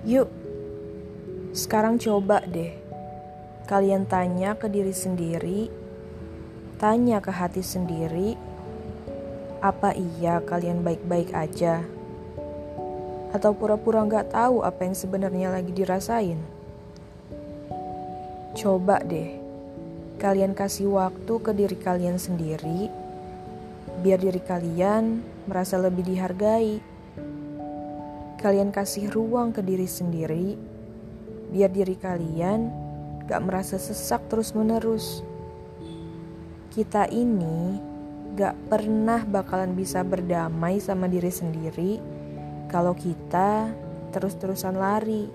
Yuk, sekarang coba deh. Kalian tanya ke diri sendiri, tanya ke hati sendiri, apa iya kalian baik-baik aja? Atau pura-pura nggak tahu apa yang sebenarnya lagi dirasain? Coba deh, kalian kasih waktu ke diri kalian sendiri, biar diri kalian merasa lebih dihargai. Kalian kasih ruang ke diri sendiri, biar diri kalian gak merasa sesak terus-menerus. Kita ini gak pernah bakalan bisa berdamai sama diri sendiri kalau kita terus-terusan lari